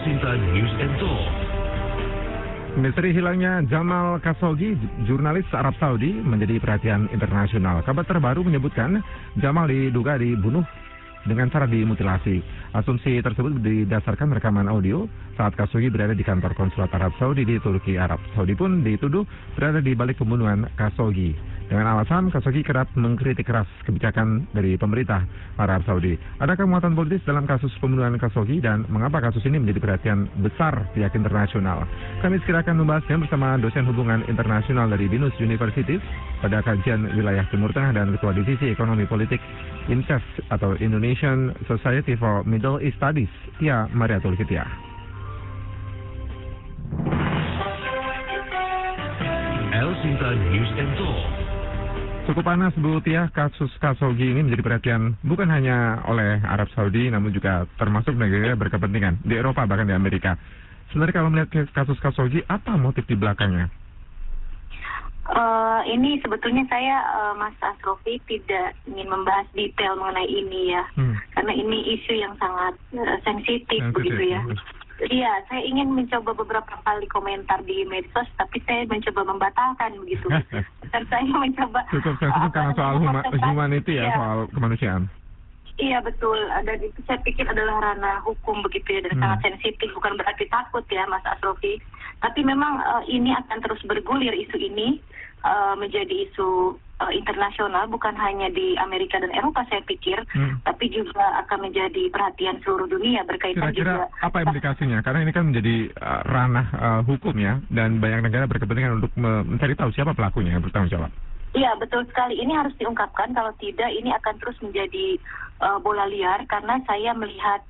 Sinta News and Talk. Misteri hilangnya Jamal Khashoggi, jurnalis Arab Saudi, menjadi perhatian internasional. Kabar terbaru menyebutkan Jamal diduga dibunuh dengan cara dimutilasi. Asumsi tersebut didasarkan rekaman audio saat Khashoggi berada di kantor konsulat Arab Saudi di Turki. Arab Saudi pun dituduh berada di balik pembunuhan Khashoggi. Dengan alasan Khashoggi kerap mengkritik keras kebijakan dari pemerintah Arab Saudi. Adakah muatan politis dalam kasus pembunuhan Khashoggi dan mengapa kasus ini menjadi perhatian besar pihak internasional? Kami segera akan membahasnya bersama dosen hubungan internasional dari Binus University pada kajian wilayah Timur Tengah dan Ketua Divisi Ekonomi Politik INSEF atau Indonesian Society for Middle East Studies, Tia Mariatul Kitia. El Sinta News and Talk. Cukup panas Bu Tia, kasus Khashoggi ini menjadi perhatian bukan hanya oleh Arab Saudi, namun juga termasuk negara berkepentingan di Eropa bahkan di Amerika. Sebenarnya kalau melihat kasus Khashoggi, apa motif di belakangnya? Uh, ini sebetulnya saya uh, Mas Asrofi tidak ingin membahas detail mengenai ini ya, hmm. karena ini isu yang sangat uh, sensitif begitu ya. Iya, saya ingin mencoba beberapa kali komentar di medsos, tapi saya mencoba membatalkan begitu. Dan saya mencoba. Cukup sensitif karena soal huma, humanity ya, ya, soal kemanusiaan. Iya betul, dan itu saya pikir adalah ranah hukum begitu ya, dan hmm. sangat sensitif, bukan berarti takut ya Mas Asrofi. Tapi memang uh, ini akan terus bergulir isu ini uh, menjadi isu uh, internasional bukan hanya di Amerika dan Eropa saya pikir, hmm. tapi juga akan menjadi perhatian seluruh dunia berkaitan Kira-kira juga. apa implikasinya? Karena ini kan menjadi uh, ranah uh, hukum ya, dan banyak negara berkepentingan untuk mencari tahu siapa pelakunya yang bertanggung jawab. Iya betul sekali. Ini harus diungkapkan. Kalau tidak, ini akan terus menjadi uh, bola liar karena saya melihat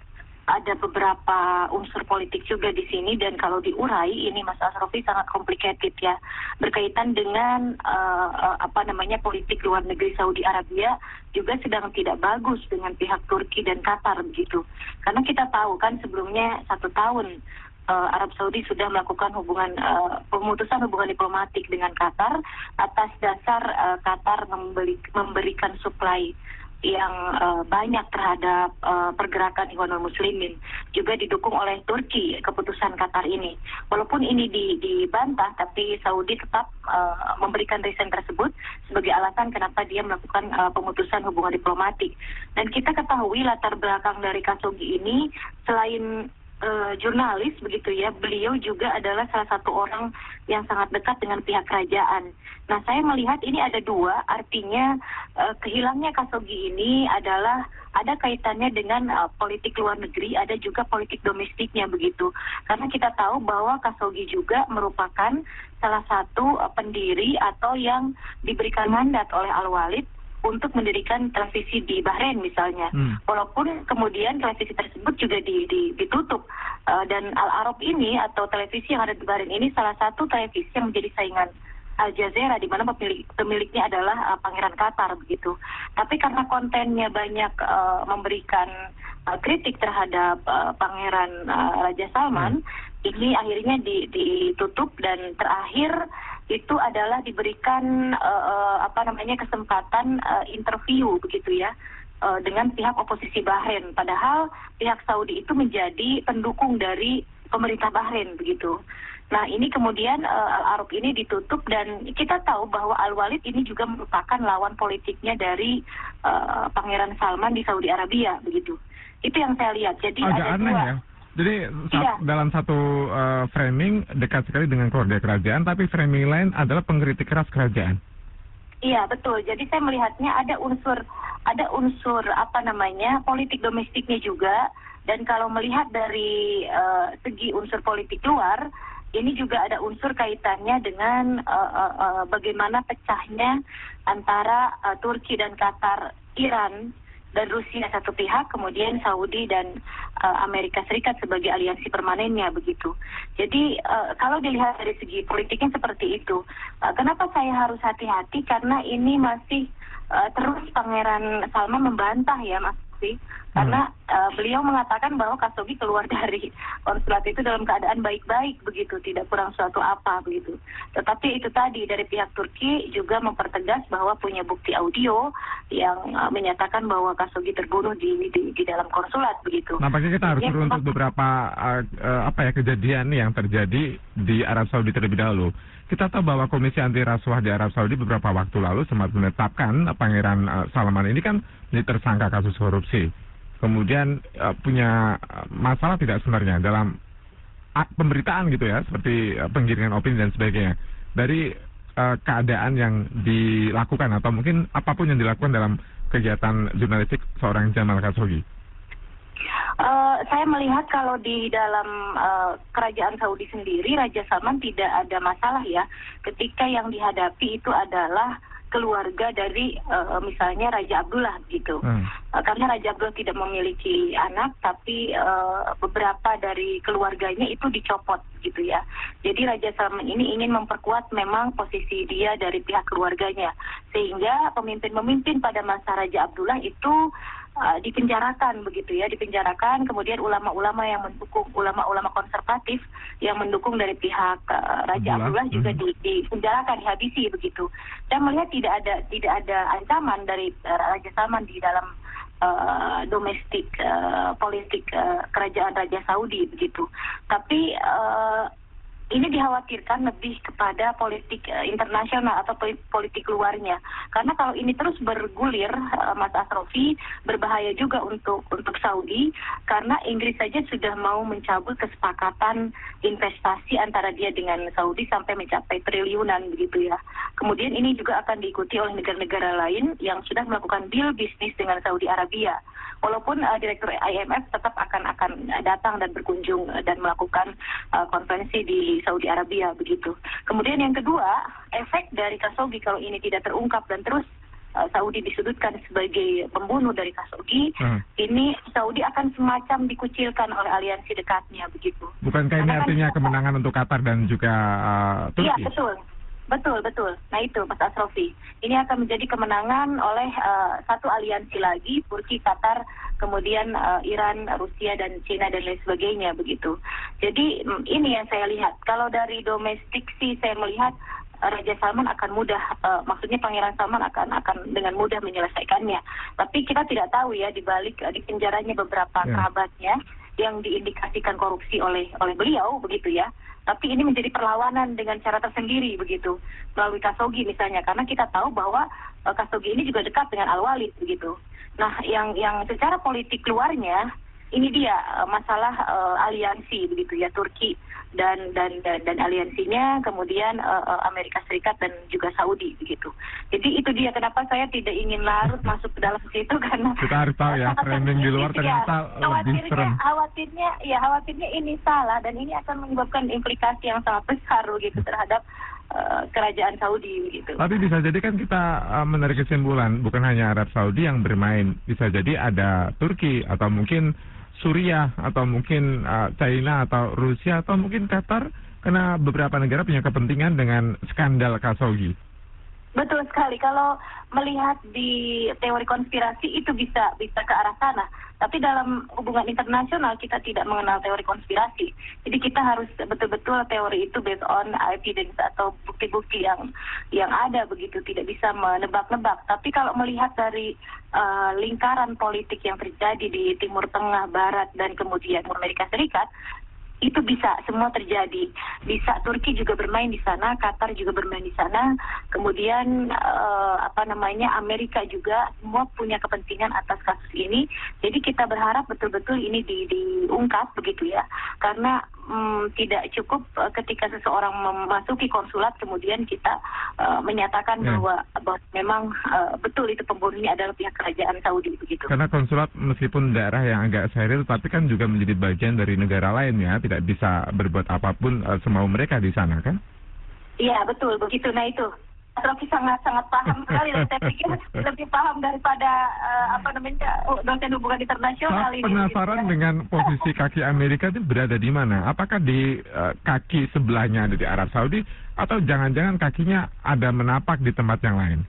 ada beberapa unsur politik juga di sini dan kalau diurai ini Mas Asrofi sangat complicated ya berkaitan dengan uh, apa namanya politik luar negeri Saudi Arabia juga sedang tidak bagus dengan pihak Turki dan Qatar begitu. Karena kita tahu kan sebelumnya satu tahun uh, Arab Saudi sudah melakukan hubungan uh, pemutusan hubungan diplomatik dengan Qatar atas dasar uh, Qatar membeli, memberikan supply yang uh, banyak terhadap uh, pergerakan Ikhwanul Muslimin juga didukung oleh Turki keputusan Qatar ini. Walaupun ini di, dibantah, tapi Saudi tetap uh, memberikan reason tersebut sebagai alasan kenapa dia melakukan uh, pemutusan hubungan diplomatik. Dan kita ketahui latar belakang dari Khashoggi ini selain uh, jurnalis begitu ya, beliau juga adalah salah satu orang yang sangat dekat dengan pihak kerajaan. Nah, saya melihat ini ada dua, artinya uh, kehilangnya Kasogi ini adalah ada kaitannya dengan uh, politik luar negeri, ada juga politik domestiknya begitu. Karena kita tahu bahwa Kasogi juga merupakan salah satu uh, pendiri atau yang diberikan mandat oleh Al-Walid untuk mendirikan televisi di Bahrain misalnya. Hmm. Walaupun kemudian televisi tersebut juga di, di, ditutup uh, dan Al Arab ini atau televisi yang ada di Bahrain ini salah satu televisi yang menjadi saingan Al Jazeera di mana pemilik, pemiliknya adalah uh, Pangeran Qatar begitu. Tapi karena kontennya banyak uh, memberikan uh, kritik terhadap uh, Pangeran uh, Raja Salman, hmm. ini akhirnya di, ditutup dan terakhir itu adalah diberikan uh, apa namanya kesempatan uh, interview begitu ya uh, dengan pihak oposisi Bahrain. Padahal pihak Saudi itu menjadi pendukung dari pemerintah Bahrain begitu. Nah ini kemudian uh, Al Arab ini ditutup dan kita tahu bahwa Al Walid ini juga merupakan lawan politiknya dari uh, Pangeran Salman di Saudi Arabia begitu. Itu yang saya lihat. Jadi Agak ada aneh dua. ya. Jadi iya. dalam satu uh, framing dekat sekali dengan keluarga kerajaan, tapi framing lain adalah pengkritik keras kerajaan. Iya betul. Jadi saya melihatnya ada unsur ada unsur apa namanya politik domestiknya juga. Dan kalau melihat dari uh, segi unsur politik luar, ini juga ada unsur kaitannya dengan uh, uh, uh, bagaimana pecahnya antara uh, Turki dan Qatar, Iran dan Rusia satu pihak, kemudian Saudi dan uh, Amerika Serikat sebagai aliansi permanennya begitu. Jadi uh, kalau dilihat dari segi politiknya seperti itu, uh, kenapa saya harus hati-hati? Karena ini masih uh, terus Pangeran Salman membantah ya Mas karena uh, beliau mengatakan bahwa Khashoggi keluar dari konsulat itu dalam keadaan baik-baik begitu, tidak kurang suatu apa begitu. Tetapi itu tadi dari pihak Turki juga mempertegas bahwa punya bukti audio yang uh, menyatakan bahwa Khashoggi terbunuh di, di di dalam konsulat begitu. Nampaknya kita harus Ya, beruntuk beberapa uh, uh, apa ya kejadian yang terjadi di Arab Saudi terlebih dahulu. Kita tahu bahwa Komisi Anti Rasuah di Arab Saudi beberapa waktu lalu sempat menetapkan Pangeran uh, Salman ini kan menjadi tersangka kasus korupsi. Kemudian uh, punya masalah tidak sebenarnya dalam pemberitaan gitu ya, seperti penggiringan opini dan sebagainya. Dari uh, keadaan yang dilakukan atau mungkin apa pun yang dilakukan dalam kegiatan jurnalistik seorang Jamal Khashoggi. Saya melihat kalau di dalam eh, kerajaan Saudi sendiri Raja Salman tidak ada masalah ya ketika yang dihadapi itu adalah keluarga dari eh, misalnya Raja Abdullah gitu. Hmm. Eh, karena Raja Abdullah tidak memiliki anak tapi eh, beberapa dari keluarganya itu dicopot gitu ya. Jadi Raja Salman ini ingin memperkuat memang posisi dia dari pihak keluarganya sehingga pemimpin-pemimpin pada masa Raja Abdullah itu uh, dipenjarakan begitu ya, dipenjarakan kemudian ulama-ulama yang mendukung ulama-ulama konservatif yang mendukung dari pihak uh, Raja Abdullah, juga mhm. di, dipenjarakan, dihabisi begitu. Dan melihat tidak ada tidak ada ancaman dari uh, Raja Salman di dalam uh, domestik uh, politik uh, kerajaan Raja Saudi begitu. Tapi uh, ini dikhawatirkan lebih kepada politik eh, internasional atau poli- politik luarnya. Karena kalau ini terus bergulir, eh, Mas Asrofi, berbahaya juga untuk untuk Saudi karena Inggris saja sudah mau mencabut kesepakatan investasi antara dia dengan Saudi sampai mencapai triliunan begitu ya. Kemudian ini juga akan diikuti oleh negara-negara lain yang sudah melakukan deal bisnis dengan Saudi Arabia. Walaupun eh, direktur IMF tetap akan akan datang dan berkunjung dan melakukan eh, konferensi di Saudi Arabia begitu. Kemudian yang kedua, efek dari Khashoggi kalau ini tidak terungkap dan terus eh, Saudi disudutkan sebagai pembunuh dari Khashoggi, Hmm. ini Saudi akan semacam dikucilkan oleh aliansi dekatnya begitu. Bukankah ini Karena artinya kemenangan untuk Qatar dan juga uh, Iya Turki? betul, betul betul. Nah itu Mas Asrofi, ini akan menjadi kemenangan oleh eh, satu aliansi lagi, Turki, Qatar, kemudian eh, Iran, Rusia dan Cina dan lain sebagainya begitu. Jadi mm, ini yang saya lihat. Kalau dari domestik sih saya melihat eh, Raja Salman akan mudah, eh, maksudnya Pangeran Salman akan akan dengan mudah menyelesaikannya. Tapi kita tidak tahu ya di balik eh, di penjaranya beberapa Ya. kerabatnya yang diindikasikan korupsi oleh oleh beliau begitu ya. Tapi ini menjadi perlawanan dengan cara tersendiri begitu melalui Kasogi misalnya karena kita tahu bahwa eh, Khashoggi ini juga dekat dengan Al Walid begitu. Nah, yang yang secara politik luarnya ini dia eh, masalah eh, aliansi begitu ya Turki dan dan dan, dan aliansinya kemudian eh, Amerika Serikat dan juga Saudi begitu. Jadi itu dia kenapa saya tidak ingin larut masuk ke dalam situ karena Kita harus tahu ya, framing di luar ternyata ya. lebih serem. Khawatirnya, ya khawatirnya ini salah dan ini akan menyebabkan implikasi yang sangat besar begitu terhadap eh, kerajaan Saudi begitu. Tapi bisa jadi kan kita uh, menarik kesimpulan bukan hanya Arab Saudi yang bermain, bisa jadi ada Turki atau mungkin Suriah atau mungkin uh, China atau Rusia atau mungkin Qatar karena beberapa negara punya kepentingan dengan skandal Khashoggi. Betul sekali. Kalau melihat di teori konspirasi itu bisa bisa ke arah sana. Tapi dalam hubungan internasional kita tidak mengenal teori konspirasi. Jadi kita harus betul-betul teori itu based on evidence atau bukti-bukti yang yang ada begitu, tidak bisa menebak-nebak. Tapi kalau melihat dari eh, lingkaran politik yang terjadi di Timur Tengah, Barat dan kemudian Amerika Serikat, itu bisa semua terjadi. Bisa Turki juga bermain di sana, Qatar juga bermain di sana. Kemudian eh, apa namanya Amerika juga semua punya kepentingan atas kasus ini. Jadi kita berharap betul-betul ini di, diungkap begitu ya. Karena mm, tidak cukup eh, ketika seseorang memasuki konsulat kemudian kita eh, menyatakan Ya. bahwa bahwa memang eh, betul itu pembunuhnya adalah pihak kerajaan Saudi begitu. Karena konsulat meskipun daerah yang agak steril tapi kan juga menjadi bagian dari negara lain ya, tidak bisa berbuat apa pun uh, semau mereka di sana kan? Iya betul begitu. Nah itu Rocky sangat sangat paham sekali dan saya pikir lebih paham daripada eh, apa namanya oh, dosen hubungan internasional Saya ini. penasaran gitu ya. dengan posisi kaki Amerika itu berada di mana? Apakah di uh, kaki sebelahnya ada di Arab Saudi atau jangan-jangan kakinya ada menapak di tempat yang lain?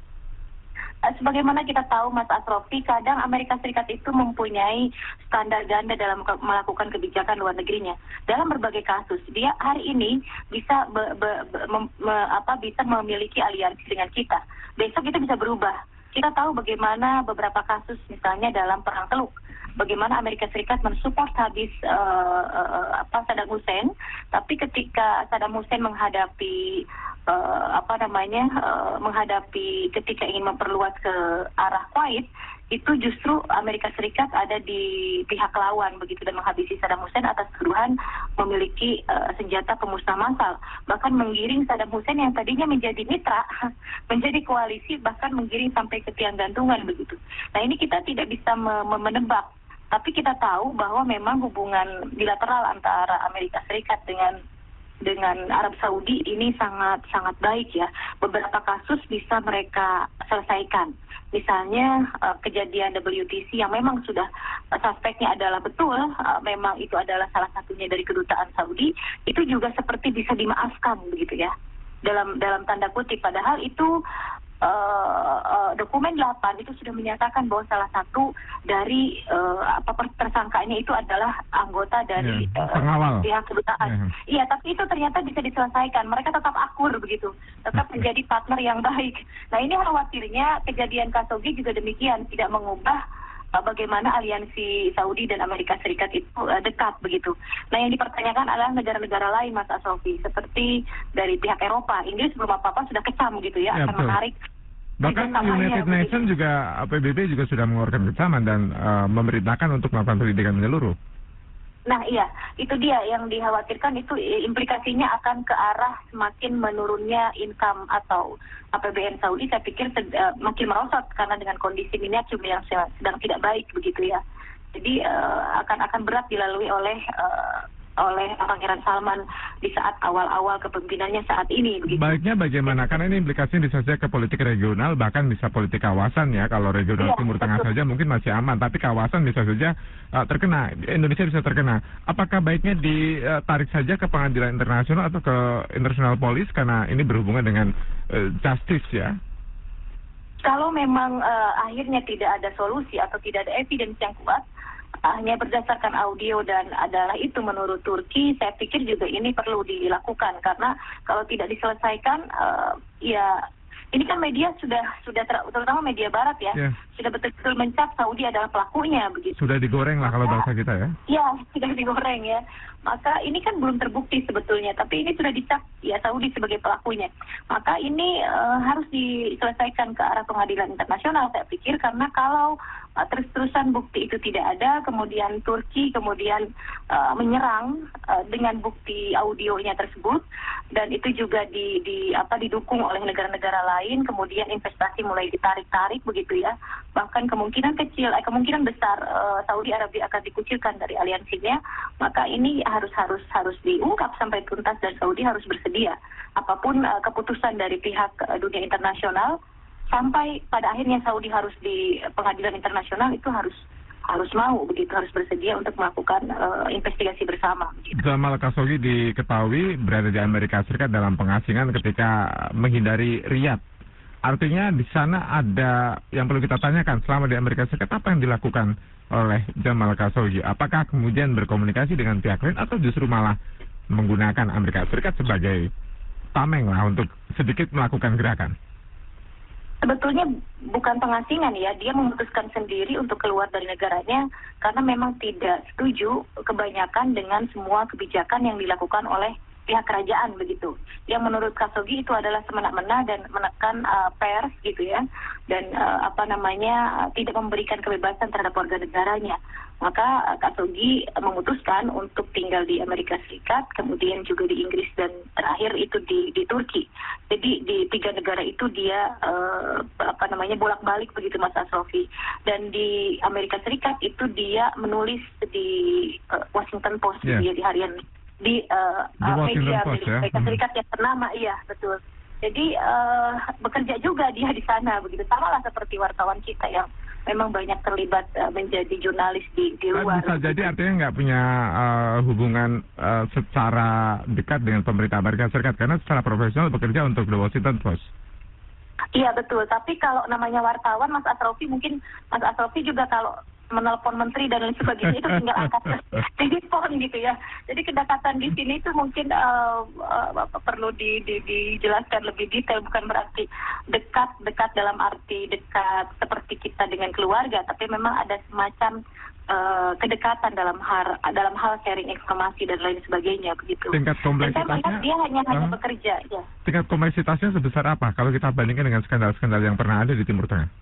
Eh, sebagaimana kita tahu Mas Asrofi, kadang Amerika Serikat itu mempunyai standar ganda dalam melakukan kebijakan luar negerinya. Dalam berbagai kasus, dia hari ini bisa be- be- be- mem- me- apa bisa memiliki aliansi dengan kita. Besok itu bisa berubah. Kita tahu bagaimana beberapa kasus misalnya dalam perang Teluk. Bagaimana Amerika Serikat mensupport habis uh, uh, apa Saddam Hussein, tapi ketika Saddam Hussein menghadapi uh, apa namanya uh, menghadapi ketika ingin memperluas ke arah Kuwait, itu justru Amerika Serikat ada di pihak lawan begitu dan menghabisi Saddam Hussein atas tuduhan memiliki uh, senjata pemusnah massal, bahkan menggiring Saddam Hussein yang tadinya menjadi mitra menjadi koalisi bahkan menggiring sampai ke tiang gantungan begitu. Nah ini kita tidak bisa me- me- menebak tapi kita tahu bahwa memang hubungan bilateral antara Amerika Serikat dengan dengan Arab Saudi ini sangat sangat baik ya. Beberapa kasus bisa mereka selesaikan. Misalnya uh, kejadian WTC yang memang sudah suspeknya adalah betul, uh, memang itu adalah salah satunya dari kedutaan Saudi, itu juga seperti bisa dimaafkan begitu ya. Dalam dalam tanda kutip padahal itu uh, uh, dokumen 8 itu sudah menyatakan bahwa salah satu dari uh, apa tersangkanya itu adalah anggota dari Ya, uh, pengawal. pihak kedutaan. Ya. Iya, tapi itu ternyata bisa diselesaikan. Mereka tetap akur begitu, tetap menjadi partner yang baik. Nah ini khawatirnya kejadian Khashoggi juga demikian, tidak mengubah bagaimana aliansi Saudi dan Amerika Serikat itu uh, dekat begitu. Nah yang dipertanyakan adalah negara-negara lain, Mas Asofi, seperti dari pihak Eropa. Inggris belum apa-apa sudah kecam gitu ya, Ya, akan betul. menarik Bahkan kerjasamanya United. Nations juga PBB juga sudah mengeluarkan kecaman dan eh, memerintahkan untuk melakukan pendidikan menyeluruh. Nah iya, itu dia yang dikhawatirkan itu eh, implikasinya akan ke arah semakin menurunnya income atau APBN Saudi. Saya pikir eh, makin merosot karena dengan kondisi minyak juga yang se- sedang tidak baik begitu ya. Jadi eh, akan akan berat dilalui oleh eh, oleh Pangeran Salman di saat awal-awal kepemimpinannya saat ini begitu. Baiknya bagaimana? Karena ini implikasinya bisa saja ke politik regional, bahkan bisa politik kawasan ya. Kalau regional Iya, Timur Tengah betul. saja mungkin masih aman, tapi kawasan bisa saja eh, terkena. Indonesia bisa terkena. Apakah baiknya ditarik saja ke pengadilan internasional atau ke international police karena ini berhubungan dengan eh, justice ya? kalau memang eh, akhirnya tidak ada solusi atau tidak ada evidence yang kuat, hanya berdasarkan audio dan adalah itu menurut Turki, saya pikir juga ini perlu dilakukan karena kalau tidak diselesaikan, eh, ya ini kan media sudah sudah ter- terutama media Barat ya, Ya. sudah betul-betul mencap Saudi adalah pelakunya begitu. Sudah digoreng lah kalau bahasa kita ya. Ya, sudah digoreng ya. Maka ini kan belum terbukti sebetulnya, tapi ini sudah dicap ya Saudi sebagai pelakunya. Maka ini eh, harus diselesaikan ke arah pengadilan internasional saya pikir karena kalau eh, terus-terusan bukti itu tidak ada, kemudian Turki kemudian eh, menyerang eh, dengan bukti audionya tersebut dan itu juga di, di apa didukung oleh negara-negara lain, kemudian investasi mulai ditarik-tarik begitu ya. Bahkan kemungkinan kecil, eh, kemungkinan besar eh, Saudi Arabia akan dikucilkan dari aliansinya, maka ini harus harus harus diungkap sampai tuntas dan Saudi harus bersedia apa pun eh, keputusan dari pihak eh, dunia internasional sampai pada akhirnya Saudi harus di pengadilan internasional itu harus harus mau begitu harus bersedia untuk melakukan eh, investigasi bersama begitu. Jamal Khashoggi diketahui berada di Amerika Serikat dalam pengasingan ketika menghindari Riyadh. Artinya di sana ada yang perlu kita tanyakan selama di Amerika Serikat apa yang dilakukan oleh Jamal Khashoggi? Apakah kemudian berkomunikasi dengan pihak lain atau justru malah menggunakan Amerika Serikat sebagai tameng lah untuk sedikit melakukan gerakan? Sebetulnya bukan pengasingan ya, dia memutuskan sendiri untuk keluar dari negaranya karena memang tidak setuju kebanyakan dengan semua kebijakan yang dilakukan oleh pihak kerajaan begitu. Yang menurut Khashoggi itu adalah semena-mena dan menekan uh, pers gitu ya, dan uh, apa namanya uh, tidak memberikan kebebasan terhadap warga negaranya. Maka uh, Khashoggi memutuskan untuk tinggal di Amerika Serikat, kemudian juga di Inggris dan terakhir itu di di Turki. Jadi di tiga negara itu dia uh, apa namanya bolak-balik begitu Mas Asrofi. Dan di Amerika Serikat itu dia menulis di uh, Washington Post Yeah. dia di harian di uh, Di uh, media Post, ya. Amerika Hmm. Serikat yang ternama, iya betul. Jadi uh, bekerja juga dia di sana begitu sama lah seperti wartawan kita yang memang banyak terlibat uh, menjadi jurnalis di di luar. bisa jadi artinya nggak punya eh, hubungan eh, secara dekat dengan pemerintah Amerika Serikat karena secara profesional bekerja untuk The Washington Post. Iya betul, tapi kalau namanya wartawan Mas Asrofi mungkin Mas Asrofi juga kalau menelpon menteri dan lain sebagainya itu tinggal angkat telepon gitu ya. Jadi kedekatan di sini itu mungkin uh, uh, perlu di, di, dijelaskan lebih detail bukan berarti dekat dekat dalam arti dekat seperti kita dengan keluarga, tapi memang ada semacam uh, kedekatan dalam hal dalam hal sharing informasi dan lain sebagainya begitu. Tingkat kompleksitasnya dia hanya hanya bekerja ya. Tingkat kompleksitasnya sebesar apa kalau kita bandingkan dengan skandal-skandal yang pernah ada di Timur Tengah?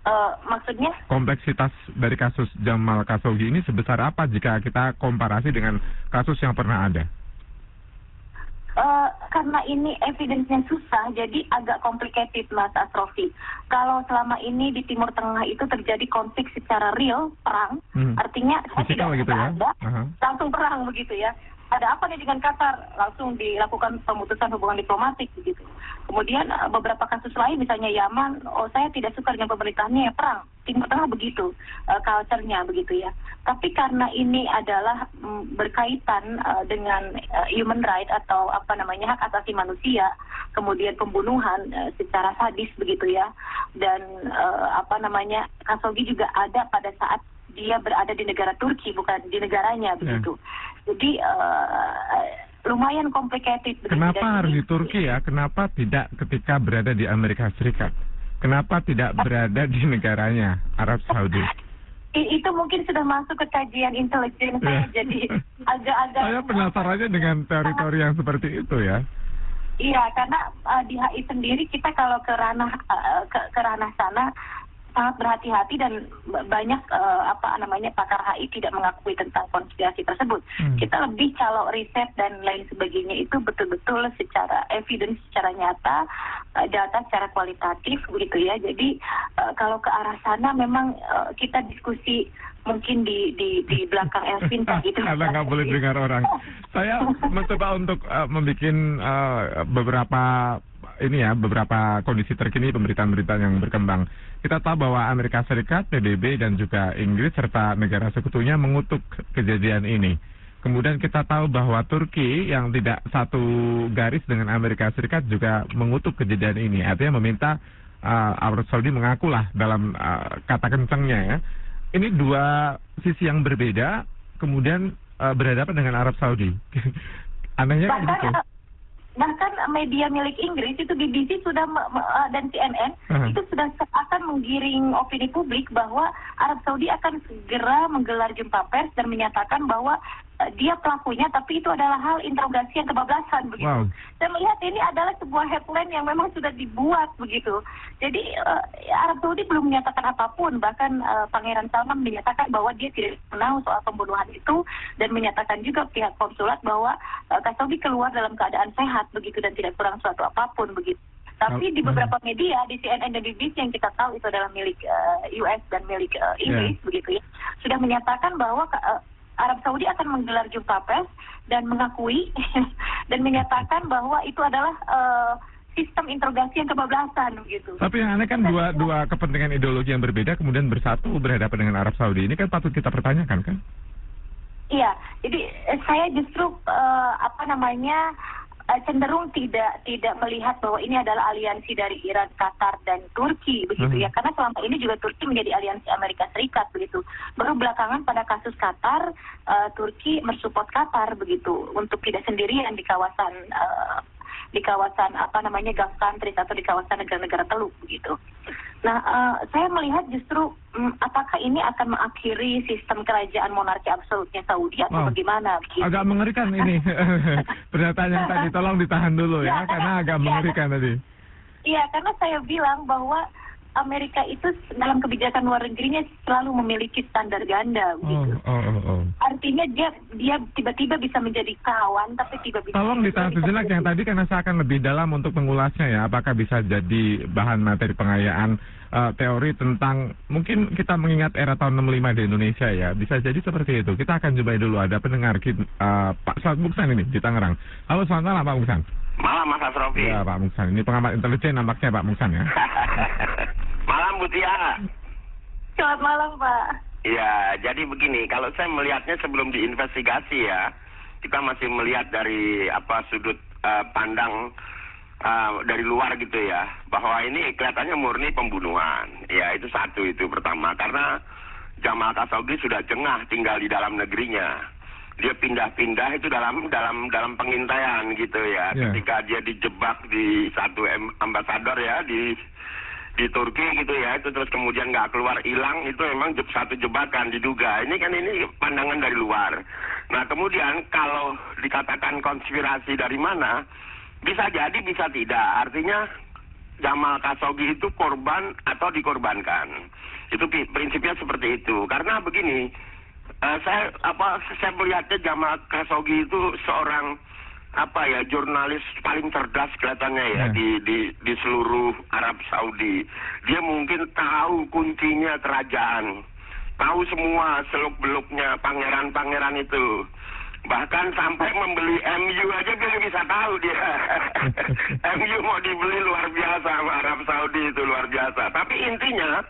Uh, maksudnya? Kompleksitas dari kasus Jamal Khashoggi ini sebesar apa jika kita komparasi dengan kasus yang pernah ada? Uh, karena ini evidence-nya susah, jadi agak complicated Mas Asrofi. Kalau selama ini di Timur Tengah itu terjadi konflik secara real, perang, hmm. artinya saya tidak gitu ya? ada, uh -huh. langsung perang begitu ya ada apa nih dengan Qatar langsung dilakukan pemutusan hubungan diplomatik begitu. Kemudian eh, beberapa kasus lain misalnya Yaman, oh saya tidak suka dengan pemerintahannya ya perang. Timur Tengah begitu uh, culture-nya begitu ya. Tapi karena ini adalah um, berkaitan uh, dengan uh, human right atau apa namanya hak asasi manusia, kemudian pembunuhan uh, secara sadis begitu ya. Dan uh, apa namanya Khashoggi juga ada pada saat dia berada di negara Turki bukan di negaranya ya. begitu. Jadi uh, lumayan complicated. Kenapa harus di Turki ya? Kenapa tidak ketika berada di Amerika Serikat? Kenapa tidak berada di negaranya Arab Saudi? itu mungkin sudah masuk ke kajian intelijen saya ya. jadi agak-agak saya penasarannya dengan teori-teori yang seperti itu ya iya karena uh, di HI sendiri kita kalau ke ranah uh, ke, ke ranah sana sangat berhati-hati dan banyak uh, apa namanya pakar HI tidak mengakui tentang konspirasi tersebut. Hmm. Kita lebih kalau riset dan lain sebagainya itu betul-betul secara evidence, secara nyata, uh, data secara kualitatif begitu ya. Jadi uh, kalau ke arah sana memang uh, kita diskusi mungkin di di di belakang Elvin gitu. Karena nggak boleh dengar orang. Saya mencoba untuk uh, membuat uh, beberapa ini ya beberapa kondisi terkini pemberitaan-pemberitaan yang berkembang. Kita tahu bahwa Amerika Serikat, PBB dan juga Inggris serta negara sekutunya mengutuk kejadian ini. Kemudian kita tahu bahwa Turki yang tidak satu garis dengan Amerika Serikat juga mengutuk kejadian ini. Artinya meminta uh, Arab Saudi mengakulah dalam uh, kata kencangnya ya. Ini dua sisi yang berbeda, kemudian uh, berhadapan dengan Arab Saudi. Anehnya begitu bahkan media milik Inggris itu BBC sudah uh, dan CNN uh-huh. itu sudah akan menggiring opini publik bahwa Arab Saudi akan segera menggelar jumpa pers dan menyatakan bahwa dia pelakunya tapi itu adalah hal interogasi yang kebablasan begitu. Wow. Saya melihat ini adalah sebuah headline yang memang sudah dibuat begitu. Jadi uh, Arab Saudi belum menyatakan apa pun bahkan uh, Pangeran Salman menyatakan bahwa dia tidak tahu soal pembunuhan itu dan menyatakan juga pihak konsulat bahwa uh, keluar dalam keadaan sehat begitu dan tidak kurang suatu apa pun begitu. Tapi di beberapa media di CNN dan BBC yang kita tahu itu adalah milik uh, eh, US dan milik uh, Inggris yeah. begitu ya sudah menyatakan bahwa uh, Arab Saudi akan menggelar jumpa pers dan mengakui dan menyatakan bahwa itu adalah uh, sistem interogasi yang kebablasan begitu. Tapi yang aneh kan dua dua kepentingan ideologi yang berbeda kemudian bersatu berhadapan dengan Arab Saudi ini kan patut kita pertanyakan kan? Iya, jadi saya justru uh, apa namanya Eh, cenderung tidak tidak melihat bahwa ini adalah aliansi dari Iran, Qatar dan Turki begitu ya. hmm. ya karena selama ini juga Turki menjadi aliansi Amerika Serikat begitu. Baru belakangan pada kasus Qatar uh, Turki mensupport Qatar begitu untuk tidak sendirian di kawasan uh, di kawasan apa namanya Gulf countries atau di kawasan negara-negara Teluk begitu. Nah, uh, saya melihat justru um, apakah ini akan mengakhiri sistem kerajaan monarki absolutnya Saudi atau wow. bagaimana? Begitu. Agak mengerikan ini pernyataan yang tadi. Tolong ditahan dulu ya, ya karena agak ya, mengerikan tadi. Iya, karena saya bilang bahwa Amerika itu dalam kebijakan luar negerinya selalu memiliki standar ganda begitu. Oh, oh, oh, oh. Artinya dia dia tiba-tiba bisa menjadi kawan tapi tiba-tiba Tolong ditahan sejenak yang tadi karena saya akan lebih dalam untuk mengulasnya ya apakah bisa jadi bahan materi pengayaan uh, teori tentang mungkin kita mengingat era tahun 65 di Indonesia ya bisa jadi seperti itu. Kita akan coba dulu ada pendengar uh, Pak Selamat Buksan ini di Tangerang. Halo selamat malam Pak Buksan. Malam Mas Asrofi. Ya Pak Muksan, ini pengamat intelijen nampaknya Pak Muksan ya. malam Bu Tia. Selamat malam Pak. Iya, jadi begini, kalau saya melihatnya sebelum diinvestigasi ya, kita masih melihat dari apa sudut uh, pandang uh, dari luar gitu ya bahwa ini kelihatannya murni pembunuhan. Ya itu satu itu pertama karena Jamal Khashoggi sudah jengah tinggal di dalam negerinya. Dia pindah-pindah itu dalam dalam dalam pengintaian gitu ya. Ya. Ketika dia dijebak di satu ambasador ya di di Turki gitu ya itu terus kemudian nggak keluar hilang itu memang satu jebakan diduga. Ini kan ini pandangan dari luar. Nah kemudian kalau dikatakan konspirasi dari mana bisa jadi bisa tidak. Artinya Jamal Khashoggi itu korban atau dikorbankan. Itu prinsipnya seperti itu. Karena begini eh, saya apa saya melihatnya Jamal Khashoggi itu seorang apa ya jurnalis paling cerdas kelihatannya ya Ya. di di di seluruh Arab Saudi. Dia mungkin tahu kuncinya kerajaan, tahu semua seluk beluknya pangeran-pangeran itu. Bahkan sampai membeli MU aja dia bisa tahu dia. MU mau dibeli luar biasa sama Arab Saudi itu luar biasa. Tapi intinya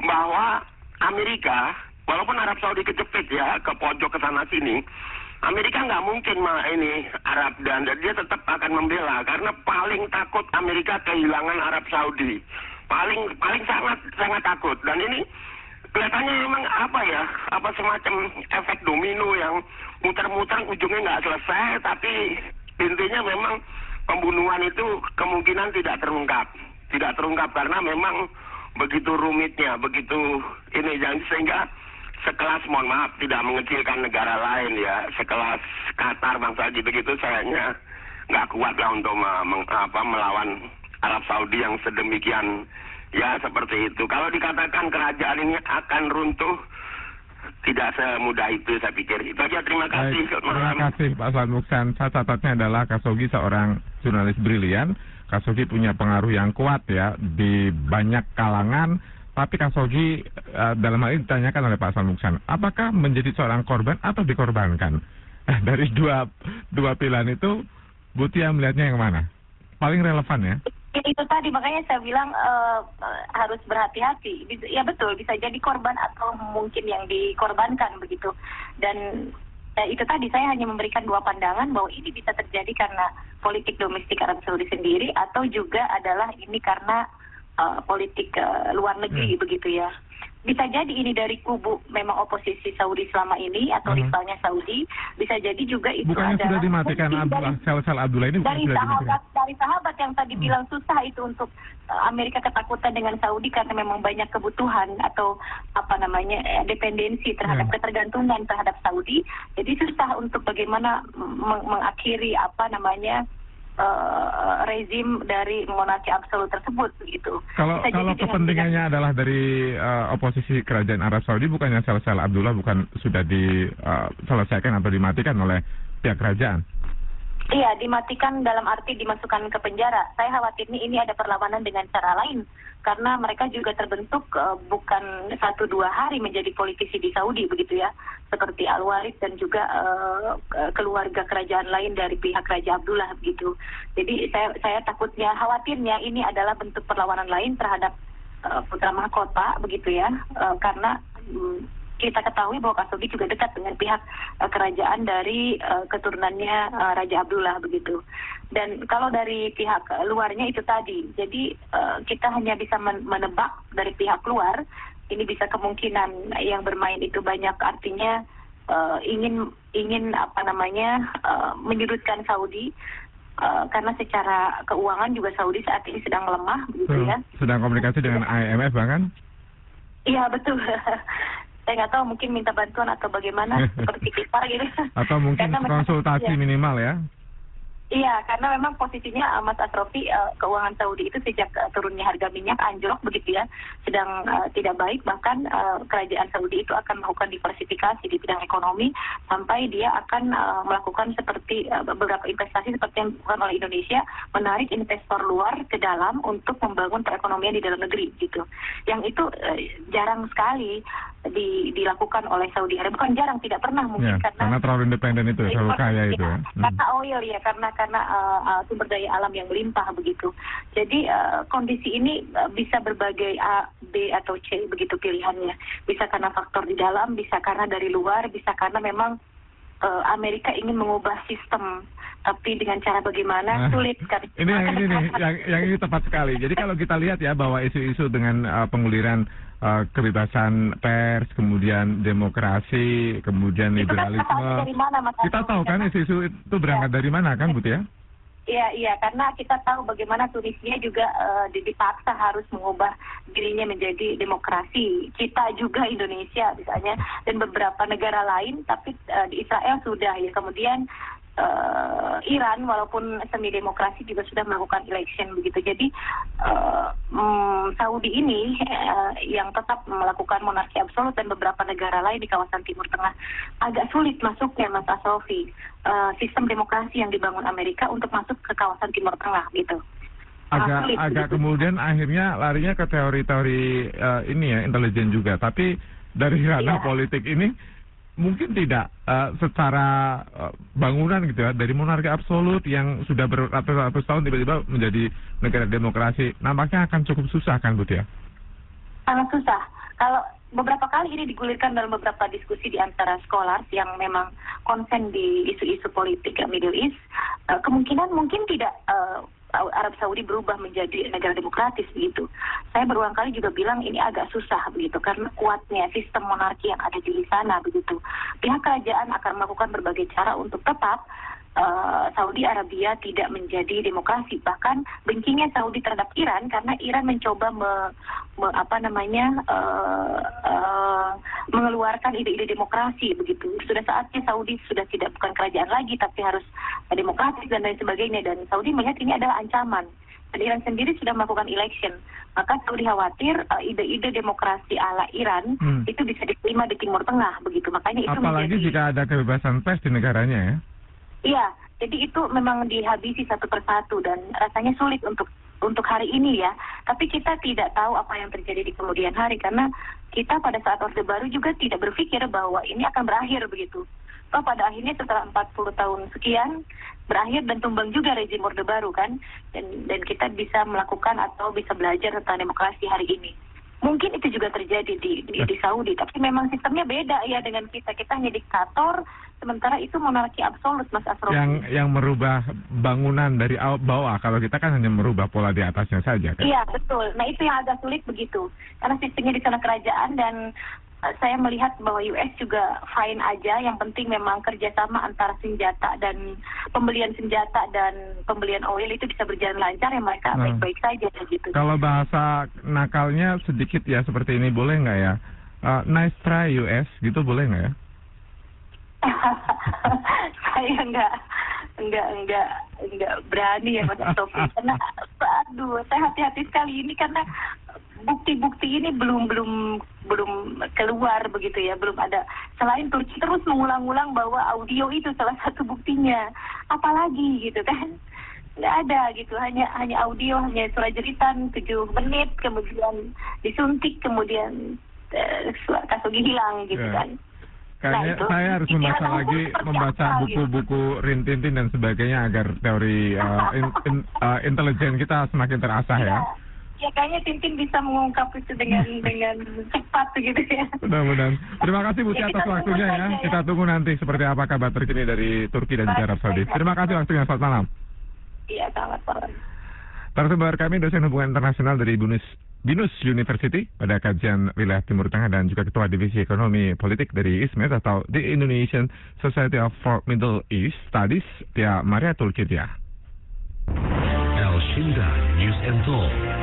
bahwa Amerika, walaupun Arab Saudi kejepit ya ke pojok ke sana sini, Amerika nggak mungkin mah ini Arab dan dia tetap akan membela karena paling takut Amerika kehilangan Arab Saudi, paling paling sangat sangat takut. Dan ini kelihatannya memang apa ya apa semacam efek domino yang muter-muter ujungnya nggak selesai tapi intinya memang pembunuhan itu kemungkinan tidak terungkap. Tidak terungkap karena memang begitu rumitnya begitu ini sehingga sekelas mohon maaf tidak mengecilkan negara lain ya sekelas Qatar bangsa gitu-gitu sayangnya nggak kuat lah untuk me- meng- apa, melawan Arab Saudi yang sedemikian ya seperti itu kalau dikatakan kerajaan ini akan runtuh tidak semudah itu saya pikir itu aja terima kasih Baik, terima kasih Pak Selamat Muksan. Saya catatnya adalah Khashoggi seorang jurnalis brilian. Khashoggi punya pengaruh yang kuat ya di banyak kalangan. Tapi Khashoggi eh, dalam hal ini ditanyakan oleh Pak Selamat Muksan, apakah menjadi seorang korban atau dikorbankan? Eh, dari dua dua pilihan itu, Butia melihatnya yang mana? Paling relevan ya? itu tadi makanya saya bilang eh, harus berhati-hati. Ya betul bisa jadi korban atau mungkin yang dikorbankan begitu. Dan eh, itu tadi saya hanya memberikan dua pandangan bahwa ini bisa terjadi karena politik domestik Arab Saudi sendiri atau juga adalah ini karena eh, politik eh, luar negeri Hmm. begitu ya. Bisa jadi ini dari kubu memang oposisi Saudi selama ini atau Hmm. rivalnya Saudi. Bisa jadi juga itu Bukannya adalah sudah dimatikan Abdullah, dari- sel-sel Abdullah ini dari sudah dimatikan? sahabat dari sahabat yang tadi Hmm. bilang susah itu untuk uh, Amerika ketakutan dengan Saudi karena memang banyak kebutuhan atau apa namanya eh, dependensi terhadap Hmm. ketergantungan terhadap Saudi jadi susah untuk bagaimana meng- mengakhiri apa namanya uh, rezim dari monarki absolut tersebut begitu Kalau Bisa kalau dengan- kepentingannya adalah dari eh, oposisi kerajaan Arab Saudi, bukannya sel-sel Abdullah bukan sudah diselesaikan atau dimatikan oleh pihak kerajaan? Iya, dimatikan dalam arti dimasukkan ke penjara. Saya khawatirnya ini ada perlawanan dengan cara lain. Karena mereka juga terbentuk eh, bukan satu dua hari menjadi politisi di Saudi begitu ya. Seperti Al-Walid dan juga ke- keluarga kerajaan lain dari pihak Raja Abdullah begitu. Jadi saya saya takutnya, khawatirnya ini adalah bentuk perlawanan lain terhadap eh, putra mahkota begitu ya. Eh, karena mm, kita ketahui bahwa Khashoggi juga dekat dengan pihak eh, kerajaan dari eh, keturunannya eh, Raja Abdullah begitu. Dan kalau dari pihak luarnya itu tadi, jadi eh, kita hanya bisa men- menebak dari pihak luar. Ini bisa kemungkinan yang bermain itu banyak artinya eh, ingin ingin apa namanya eh, menyudutkan Saudi. eh, karena secara keuangan juga Saudi saat ini sedang lemah, begitu ya. Sedang komunikasi dengan IMF bahkan? Iya betul. Saya nggak tahu mungkin minta bantuan atau bagaimana seperti kita gitu. Atau mungkin memang- konsultasi iya. minimal ya? Iya, karena memang posisinya uh, Mas Asrofi uh, keuangan Saudi itu sejak uh, turunnya harga minyak anjlok begitu ya, sedang uh, tidak baik bahkan uh, kerajaan Saudi itu akan melakukan diversifikasi di bidang ekonomi sampai dia akan uh, melakukan seperti uh, beberapa investasi seperti yang dilakukan oleh Indonesia, menarik investor luar ke dalam untuk membangun perekonomian di dalam negeri gitu. Yang itu uh, jarang sekali di, dilakukan oleh Saudi Arabia, bukan jarang, tidak pernah mungkin Ya, karena terlalu independen itu, terlalu kaya itu ya. Karena oil ya karena karena uh, uh, sumber daya alam yang melimpah begitu jadi uh, kondisi ini uh, bisa berbagai A B atau C begitu pilihannya bisa karena faktor di dalam bisa karena dari luar bisa karena memang uh, Amerika ingin mengubah sistem tapi dengan cara bagaimana Nah, sulit kan. Ini yang ini nih, yang, yang ini tepat sekali. Jadi kalau kita lihat ya bahwa isu-isu dengan uh, penguliran uh, kebebasan pers, kemudian demokrasi, kemudian Itu kan liberalisme, mana, Mas kita tahu kan isu-isu itu berangkat dari mana kan, Bu ya? Iya, iya, karena kita tahu bagaimana Tunisia juga di- dipaksa harus mengubah dirinya menjadi demokrasi. Kita juga Indonesia misalnya dan beberapa negara lain, tapi eh, di Israel sudah ya. Kemudian eh, Iran walaupun semi demokrasi juga sudah melakukan election begitu. Jadi eh, mm, Saudi ini eh, yang tetap melakukan monarki absolut dan beberapa negara lain di kawasan Timur Tengah agak sulit masuknya Mas Asofi eh, sistem demokrasi yang dibangun Amerika untuk masuk ke kawasan Timur Tengah gitu. Agak sulit, agak begitu. kemudian akhirnya larinya ke teori-teori eh, ini ya intelijen juga tapi dari ranah Iya. politik ini mungkin tidak eh, secara eh, bangunan gitu ya dari monarki absolut yang sudah beratus-ratus tahun tiba-tiba menjadi negara demokrasi nampaknya akan cukup susah kan Bu ya sangat susah. Kalau beberapa kali ini digulirkan dalam beberapa diskusi di antara sekolah yang memang konsen di isu-isu politik ya, Middle East, eh, kemungkinan mungkin tidak eh, Arab Saudi berubah menjadi negara demokratis begitu. Saya berulang kali juga bilang ini agak susah begitu karena kuatnya sistem monarki yang ada di sana begitu. Pihak kerajaan akan melakukan berbagai cara untuk tetap eh, Saudi Arabia tidak menjadi demokrasi. Bahkan bencinya Saudi terhadap Iran karena Iran mencoba me, me- apa namanya eh, eh, mengeluarkan ide-ide demokrasi begitu. Sudah saatnya Saudi sudah tidak bukan kerajaan lagi tapi harus demokratis dan lain sebagainya dan Saudi melihat ini adalah ancaman. Dan Iran sendiri sudah melakukan election. Maka Saudi khawatir eh, ide-ide demokrasi ala Iran Hmm. itu bisa diterima di Timur Tengah begitu. Makanya itu apalagi menjadi jika ada kebebasan pers di negaranya ya Iya, jadi itu memang dihabisi satu persatu dan rasanya sulit untuk untuk hari ini ya. Tapi kita tidak tahu apa yang terjadi di kemudian hari karena kita pada saat Orde Baru juga tidak berpikir bahwa ini akan berakhir begitu. Toh pada akhirnya setelah 40 tahun sekian berakhir dan tumbang juga rezim Orde Baru kan dan dan kita bisa melakukan atau bisa belajar tentang demokrasi hari ini. Mungkin itu juga terjadi di, di, di Saudi, tapi memang sistemnya beda ya dengan kita. Kita hanya diktator, sementara itu monarki absolut, Mas Asrofi. yang yang merubah bangunan dari aw- bawah kalau kita kan hanya merubah pola di atasnya saja kan Iya betul. Nah itu yang agak sulit begitu, karena sistemnya di sana kerajaan dan saya melihat bahwa US juga fine aja. Yang penting memang kerjasama antara senjata dan pembelian senjata dan pembelian oil itu bisa berjalan lancar ya mereka Nah. baik-baik saja gitu. Kalau bahasa nakalnya sedikit ya seperti ini boleh nggak ya? Uh, nice try US gitu boleh nggak ya? saya enggak enggak enggak enggak berani ya Mas Sofi karena aduh saya hati-hati sekali ini karena bukti-bukti ini belum belum belum keluar begitu ya. Belum ada. Selain Turki terus mengulang-ulang bahwa audio itu salah satu buktinya. Apalagi gitu kan? Nggak ada gitu. Hanya hanya audio hanya suara jeritan tujuh menit kemudian disuntik kemudian eh, suara hilang gitu Ya. kan Kayaknya Nah, itu saya harus membaca lagi membaca gitu. buku-buku Rintintin dan sebagainya agar teori uh, in- in- uh, intelijen kita semakin terasah ya. Ya kayaknya Tintin bisa mengungkap itu dengan dengan cepat begitu ya. Mudah-mudahan. Terima kasih Bu Ya, atas waktunya ya. ya. Kita tunggu nanti seperti apa kabar terkini dari Turki dan juga Arab Saudi. Terima kasih waktunya. Selamat malam. Iya, selamat malam. Narasumber kami dosen hubungan internasional dari Binus Binus University pada kajian wilayah Timur Tengah dan juga Ketua Divisi Ekonomi Politik dari ISMED atau The Indonesian Society of for Middle East Studies, Tia Maria Tulkidia. El News and Talk.